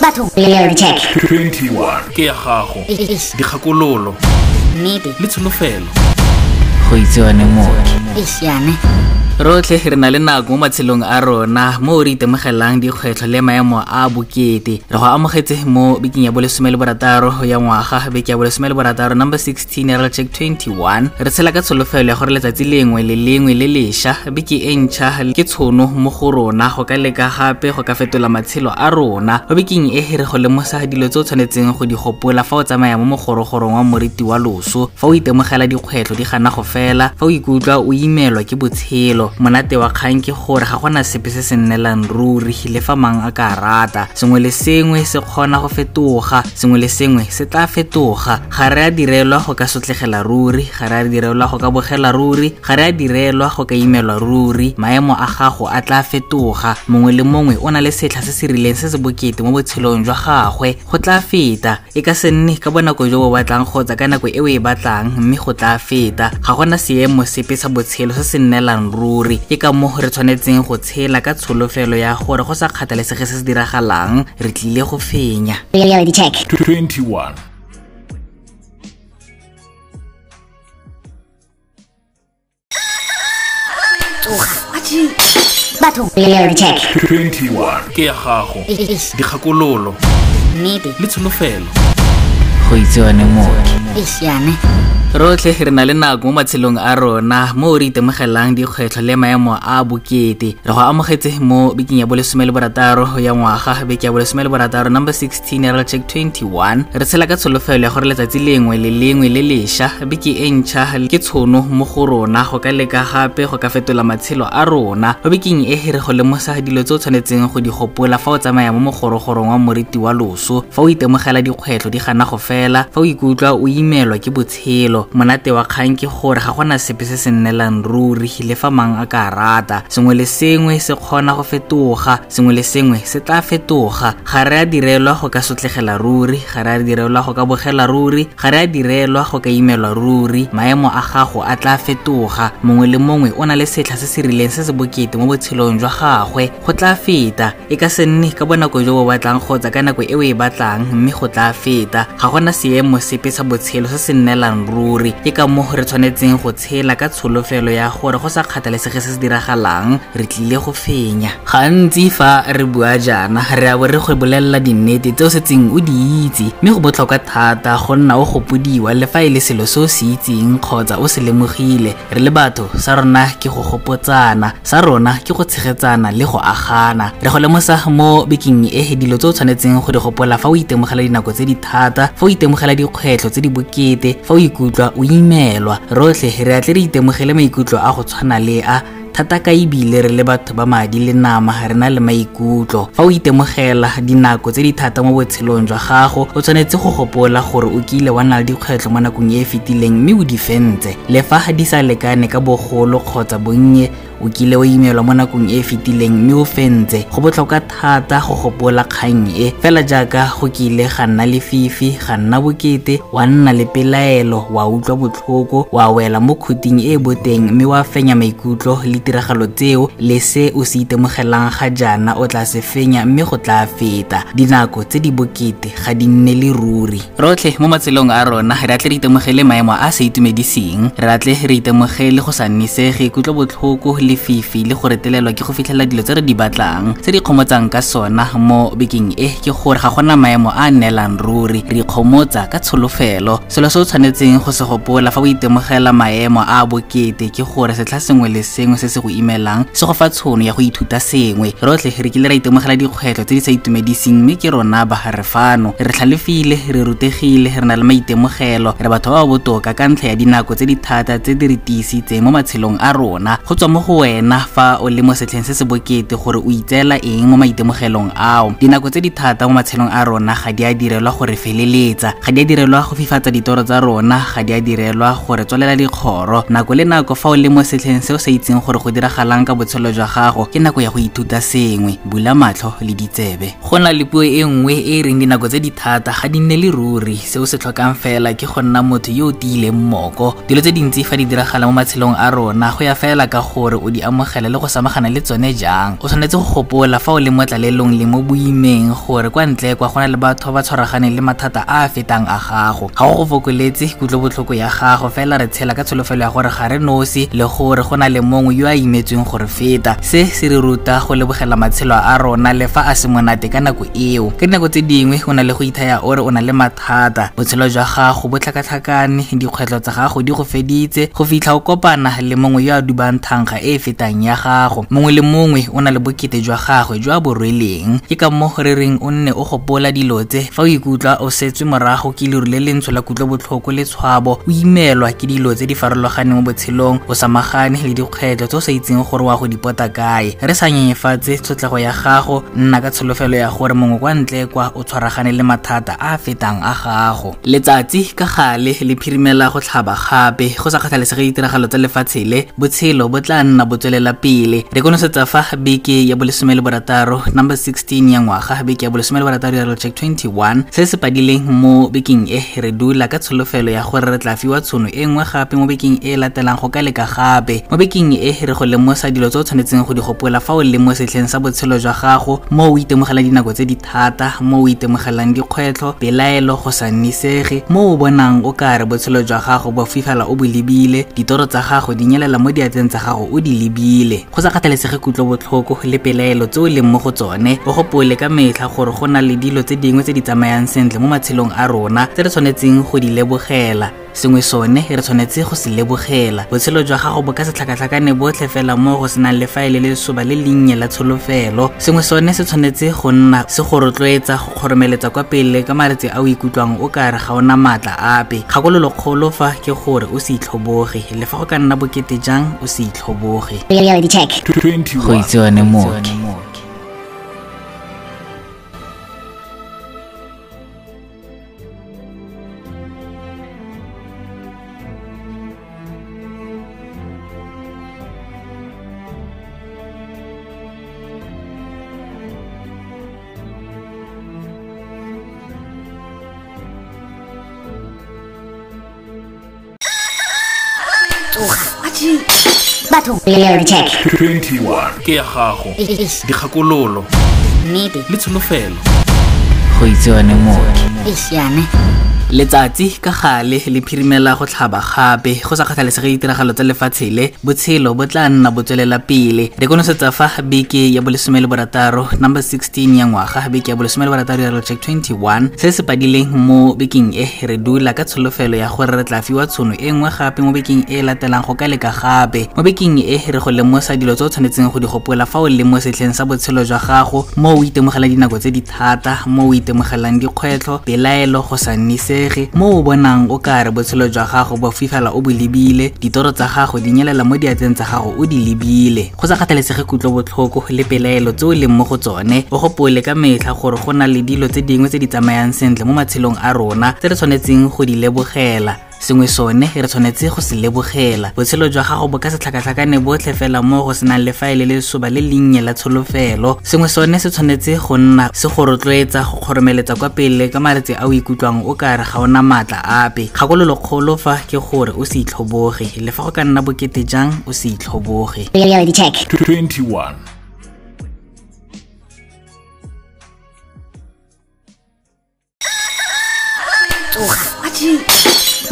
Batho leo check 21 ke ya gago. Dikgakololo nnete le tsholofelo go itsewane mooki yane rotlhe re na le nako mo matshelong a rona mo re itemogelang dikgwetlho le maemo a bokete. Re go amogetse mo bekeng ya bolesome le borataro ya ngwaga beke ya bolesome le borataro number 16 ya check 21 re tshela ka tsholofelo ya gore letsatsi lengwe le lengwe le lešwa beke e ntšha ke tshono mo go rona go ka leka gape go ka fetola matshelo a rona. Mo bekeng e re go lemosa dilo tse o tshwanetseng go di gopola fa o tsamaya mo mogorogorong wa moriti wa loso. Fa o itemogela dikgwetlho di gana go fela fa o ikutlwa o imelwa ke botshelo monate wa kgang ke gore ga gona sepe se se nnelang ruri le fa mang a ka rata. Sengwe le sengwe se kgona go fetoga sengwe le sengwe se tla fetoga. Ga re a direlwa go ka sotlegela ruri ga re a direlwa go ka bogela ruri ga re a direlwa go ka imelwa ruri. Maemo a gago a tla fetoga. Mongwe le mongwe o na le setlha se se rileng se se bokete mo botshelong jwa gagwe. Go tla feta. E ka se nne ka bonako jo bo batlang kgotsa ka nako e o e batlang mme go tla feta. Ga gona seemo sepe sa botshelo se se nnelang ruri. Ke ka moo re tshwanetseng go tshela ka tsholofelo ya gore go sa kgathalesege se se diragalang re tlile go fenya. Leo check. 21 Atjhe. batho leo check. 21 ke ya gago. Dikgakololo. Nnete. Le tsholofelo. Go itsewane mooki rotlhe re na le nako mo matshelong a rona mo re itemogelang dikgwetlho le maemo a bokete. Re go amogetse mo bekeng ya bolesome le borataro ya ngwaga beke ya bolesome le borataro number 16 ya check 21 re tshela ka tsholofelo ya gore letsatsi lengwe le lengwe le lešwa beke e ntšha ke tshono mo go rona go ka leka gape go ka fetola matshelo a rona. Mo bekeng e re go lemosa dilo tse o tshwanetseng go di gopola fa o tsamaya mo mogorogorong wa moriti wa loso fa o itemogela dikgwetlho di gana go fela. Fa o ikutlwa o imelwa ke botshelo. Monate wa kgang ke gore ga gona sepe se se nnelang ruri le fa mang a ka rata. Sengwe le sengwe se kgona go fetoga sengwe le sengwe se tla fetoga. Ga re a direlwa go ka sotlegela ruri ga re a direlwa go ka bogela ruri ga re a direlwa go ka imelwa ruri. Maemo a gago a tla fetoga. Mongwe le mongwe o na le setlha se se rileng se se bokete mo botshelong jwa gagwe. Go tla feta. E ka se nne ka bonako jo bo batlang kgotsa ka nako e o e batlang mme go tla feta. Ga gona seemo sepe sa botshelo se se nnelang ruri. Ke ka moo re tshwanetseng go tshela ka tsholofelo ya gore go sa kgathalesege se se diragalang re tlile go fenya. Gantsi fa re bua jaana re a bo re go bolelela dinnete tse o setseng o di itse. Mme go botlhokwa thata go nna o gopodiwa le fa e le selo se o se itseng kgotsa o se lemogile. Re le batho sa rona ke go gopotsana sa rona ke go tshegetsana le go agana. Re go lemosa mo bekeng e dilo tse o tshwanetseng go di gopola fa o itemogela dinako tse di thata fa o itemogela dikgwetlho tse di bokete fa o ikutlwa o imelwa. Rotlhe re atle re itemogele maikutlo a go tshwana le a thata ka ebile re le batho ba madi le nama re na le maikutlo. Fa o itemogela dinako tse di thata mo botshelong jwa gago o tshwanetse go gopola gore o kile wa nna le dikgwetlho mo nakong e e fetileng mme o di fentse. Le fa di sa lekane ka bogolo kgotsa bonnye o kile wa imelwa mo nakong e e fetileng mme o fentse. Go botlhokwa thata go gopola kgang e. Fela jaaka go kile ga nna le fifi ga nna bokete wa nna le pelaelo wa utlwa botlhoko wa wela mo khuting e e boteng mme wa fenya maikutlo le tiragalo tseo le se o se itemogelang ga jaana o tla se fenya mme go tla feta. Dinako tse di bokete ga di nne le ruri. Rotlhe mo matshelong a rona re atle re itemogele maemo a a sa itumediseng. Re atle re itemogele go sa nnisege kutlo botlhoko le go retelelwa ke go fitlhelela dilo tse re di batlang tse di kgomotsang ka sona mo bekeng e ke gore ga gona maemo a a nnelang ruri re ikgomotsa ka tsholofelo. Selo se o tshwanetseng go se gopola fa o itemogela maemo a a bokete ke gore setlha sengwe le sengwe se se go imelang se go fa tshono ya go ithuta sengwe. Rotlhe re kile ra itemogela dikgwetlho tse di sa itumediseng mme ke rona bagare fano. Re tlhalefile re rutegile re na le maitemogelo re batho ba ba botoka ka ntlha ya dinako tse di thata tse di re tiisitseng mo matshelong a rona. Go tswa mo go wena fa o le mo setlheng se se bokete gore o itseela eng mo maitemogelong ao. Dinako tse di thata mo matshelong a rona ga di a direlwa gore feleletsa ga di a direlwa go fifatsa ditoro tsa rona ga di a direlwa gore tswalela dikgoro. Nako le nako fa o le mo setlheng se o sa itseng gore go diragalang ka botshelo jwa gago ke nako ya go ithuta sengwe bula matlho le ditsebe. Go na le puo e nngwe e e reng dinako tse di thata ga di nne le ruri se o se tlhokang fela ke go nna motho yo o tiileng mmoko. Dilo tse dintsi fa di diragala mo matshelong a rona go ya fela ka gore o o di amogele le go samagana le tsone jang. O tshwanetse go gopola fa o le mo tlalelong le mo boimeng gore kwa ntle kwa go na le batho ba tshwaraganeng le mathata a a fetang a gago. Ga go go fokoletse kutlobotlhoko ya gago fela re tshela ka tsholofelo ya gore ga re nosi le gore go na le mongwe yo a imetsweng gore feta. Se se re ruta go lebogela matshelo a rona le fa a se monate ka nako eo. Ka dinako tse dingwe o na le go ithaya ore o na le mathata. Botshelo jwa gago bo tlhakatlhakane dikgwetlho tsa gago di go feditse. Go fitlha o kopana le mongwe yo a dubang thangga e e fetang ya gago. Mongwe le mongwe o na le bokete jwa gagwe jwa bo rweleng ke ka moo re reng o nne o gopola dilo tse. Fa o ikutlwa o setswe morago ke leru le le ntsho la kutlobotlhoko le tshwabo o imelwa ke dilo tse di farologaneng mo botshelong o samagane le dikgwetlho tse o sa itseng gore wa go dipota kae. Re sa nyenyefatse tshotlego ya gago nna ka tsholofelo ya gore mongwe kwa ntle kwa o tshwaragane le mathata a a fetang a gago. Letsatsi ka gale le phirimela go tlhaba gape go sa kgathalesege ditiragalo tsa lefatshe le botshelo bo tla nna bo tswelela pele. Re konosetsa fa beke ya bolesome le borataro number 16 ya ngwaga beke ya bolesome le borataro ya check 21 se se padileng mo bekeng e re dula ka tsholofelo ya gore re tla fiwa tshono e nngwe gape mo bekeng e latelang go ka leka gape. Mo bekeng e re go lemosa dilo tse o tshwanetseng go di gopola fa o le mo setlheng sa botshelo jwa gago mo o itemogelang dinako tse di thata mo o itemogelang dikgwetlho pelaelo go sa nnisege mo o bonang o kare botshelo jwa gago bo fifala o bo lebile ditoro tsa gago di nyelela mo diatleng tsa gago o di lebile. Go sa kgathalesege kutlobotlhoko le pelaelo tse o leng mo go tsone. O gopole ka metlha gore go na le dilo tse dingwe tse di tsamayang sentle mo matshelong a rona tse re tshwanetseng go di lebogela. Sengwe sone re tshwanetse go se lebogela. Botshelo jwa gago bo ka se tlhakatlhakane botlhe fela mo go senang le faele le lesoba le linnye la tsholofelo. Sengwe sone se tshwanetse go nna se go rotloetsa go kgoromeletsa kwa pele ka malatsi a o ikutlwang o kare ga ona maatla ape. Kgakololokgolo fa ke gore o se itlhoboge le fa go ka nna bokete jang o se itlhoboge. Reality check. 21 go itsewane mooki Batho. Reality check. 21 ke ya gago dikgakololo Nnete. le tsholofelo go itsewane mooki Eish, yana. Letsatsi ka gale le phirimela go tlhaba gape go sa kgathalesege ditiragalo tsa lefatshe le botshelo bo tla nna bo tswelela pele. Re konosetsa fa beke ya bolesome le borataro number 16 ya ngwaga beke ya bolesome le borataro ya check 21 se se padileng mo bekeng e re dula ka tsholofelo ya gore re tla fiwa tshono e nngwe gape mo bekeng e latelang go ka leka gape. Mo bekeng e re go lemosa dilo tse o tshwanetseng go di gopola fa o le mo setlheng sa botshelo jwa gago mo o itemogelang dinako tse di thata mo o itemogelang dikgwetlho pelaelo go sa nnisege mo o bonang o kare botshelo jwa gago bo fifala o bo lebile ditoro tsa gago di nyelela mo diatleng tsa gago o di lebile. Go sa kgathalesege kutlobotlhoko le pelaelo tse o leng mo go tsone o gopole ka metlha gore go na le dilo tse dingwe tse di tsamayang sentle mo matshelong a rona tse re tshwanetseng go di lebogela. Sengwe sone re tshwanetse go se lebogela. Botshelo jwa gago bo ka se tlhakatlhakane botlhe fela mo go senang le faele le lesoba le linnye la tsholofelo. Sengwe sone se tshwanetse go nna se go rotloetsa go kgoromeletsa kwa pele ka malatsi a o ikutlwang o kare ga ona maatla ape. Kgakololokgolo fa ke gore o se itlhoboge le fa go ka nna bokete jang o se itlhoboge. Reality check. 21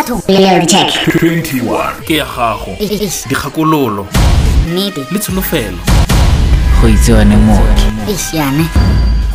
Batho. Reality check. 21 ke ya gago Eish. dikgakololo Nnete. le tsholofelo go itsewane mooki Eish, yana.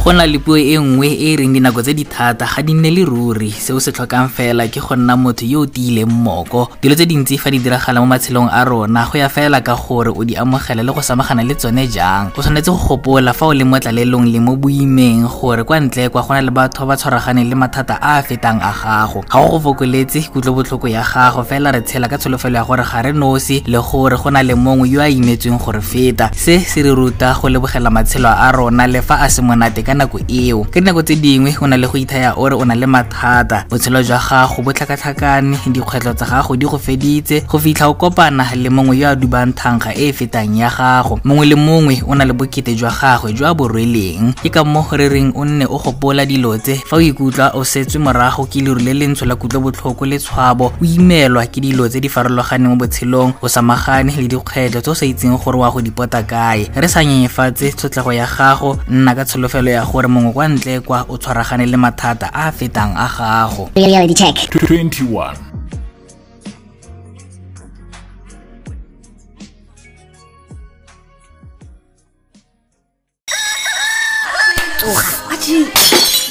Go na le puo e nngwe e e reng dinako tse di thata ga di nne le ruri. Se o se tlhokang fela ke go nna motho yo o tiileng mmoko dilo tse dintsi fa di diragala mo matshelong a rona go ya fela ka gore o di amogela le go samagana le tsone jang. O tshwanetse go gopola fa o le mo tlalelong le mo boimeng gore kwa ntle kwa go na le batho ba ba tshwaraganeng le mathata a a fetang a gago. Ga go go fokoletse kutlobotlhoko ya gago fela re tshela ka tsholofelo ya gore ga re nosi le gore go na le mongwe yo a imetsweng gore feta. Se se re ruta go lebogela matshelo a rona le fa a se monate ka nako eo. Ka dinako tse dingwe o na le go ithaya o re o na le mathata. Botshelo jwa gago bo tlhakatlhakane dikgwetlho tsa gago di go feditse. Go fitlha o kopana le mongwe yo a dubang thanga e e fetang ya gago. Mongwe le mongwe o na le bokete jwa gagwe jwa bo rweleng. Ke ka mo re reng o nne o gopola dilo tse. Fa o ikutlwa o setswe morago ke leru le le ntsho la kutlobotlhoko le tshwabo o imelwa ke dilo tse di farologaneng mo botshelong o samagane le dikgwetlho tse o sa itseng gore wa go dipota kae. Re sa nyenyefatse tshotlego ya gago nna ka tsholofelo ya gore mongwe kwa ntle kwa o tshwaragane le mathata a a fetang a gago Reality check. 21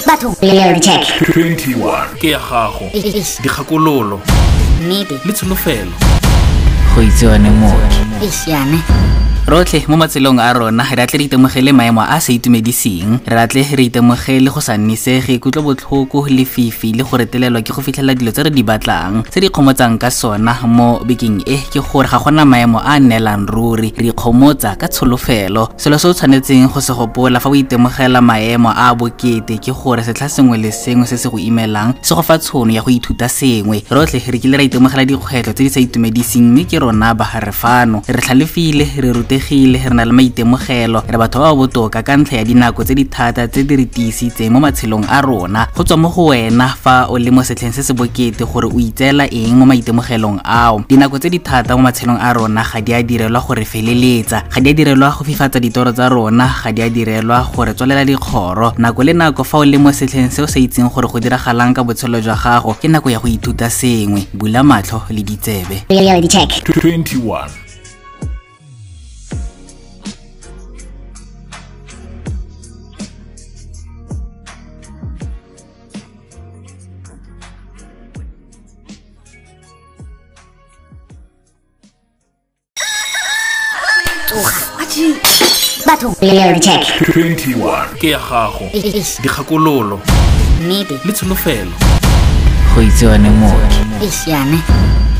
Batho. Reality check. 21 ke ya gago dikgakololo Nnete. le tsholofelo go itsewane mooki. Rotlhe mo matshelong a rona re atle re itemogele maemo a a sa itumediseng. Re atle re itemogele go sa nnisege kutlobotlhoko le fifi le go retelelwa ke go fitlhelela dilo tse re di batlang. Tse di kgomotsang ka sona mo bekeng e ke gore ga gona maemo a a nnelang ruri re ikgomotsa ka tsholofelo. Selo se o tshwanetseng go se gopola fa o itemogela maemo a a bokete ke gore setlha sengwe le sengwe se se go imelang se go fa tshono ya go ithuta sengwe. Rotlhe re kile ra itemogela dikgwetlho tse di sa itumediseng mme ke rona ba re fano re tlhalefile re rutegile re na le maitemogelo re batho ba ba botoka ka ntlha ya dinako tse di thata tse di re tiisitseng mo matshelong a rona. Go tswa mo go wena fa o le mo setlheng se se bokete gore o itseela eng mo maitemogelong ao. Dinako tse di thata mo matshelong a rona ga di a direlwa gore feleletsa ga di a direlwa go fifatsa ditoro tsa rona ga di a direlwa gore tswalela dikgoro. Nako le nako fa o le mo setlheng se o sa itseng gore go diragalang ka botshelo jwa gago ke nako ya go ithuta sengwe. Bula matlho le ditsebe. Reality check. 21 Batho. Reality check. 21 ke ya gago Eish. dikgakololo Nnete. le tsholofelo go itsewane mooki Eish, yane.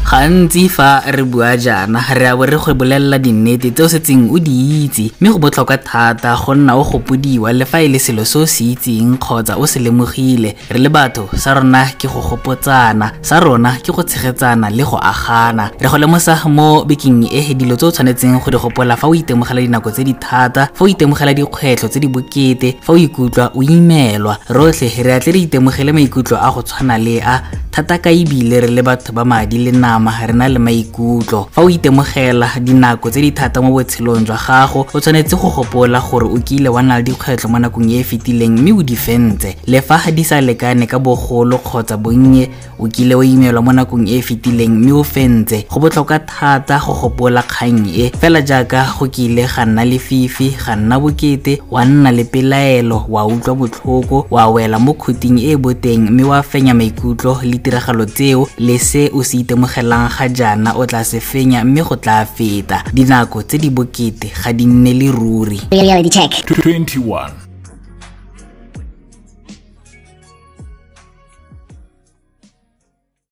Gantsi fa re bua jaana re a bo re go bolelela dinnete tse o setseng o di itse mme go botlhokwa thata go nna o gopodiwa le fa e le selo se o se itseng kgotsa o se lemogile. Re le batho sa rona ke go gopotsana sa rona ke go tshegetsana le go agana. Re go lemosa mo bekeng e dilo tse o tshwanetseng go di gopola fa o itemogela dinako tse di thata fa o itemogela dikgwetlho tse di bokete fa o ikutlwa o imelwa. Rotlhe re atle re itemogele maikutlo a go tshwana le a thata ka ebile re le batho ba madi le nama re na le maikutlo. Fa o itemogela dinako tse di thata mo botshelong jwa gago o tshwanetse go gopola gore o kile wa nna le dikgwetlho mo nakong e e fetileng mme o di fentse. Le fa di sa lekane ka bogolo kgotsa bonnye o kile wa imelwa mo nakong e e fetileng mme o fentse. Go botlhokwa thata go gopola kgang e fela jaaka go kile ga nna le fifi ga nna bokete wa nna le pelaelo wa utlwa botlhoko wa wela mo khuting e e boteng mme wa fenya maikutlo le tiragalo tseo le se o se itemogelang ga jaana o tla se fenya mme go tla feta. Dinako tse di bokete ga di nne le ruri. Reality check. 21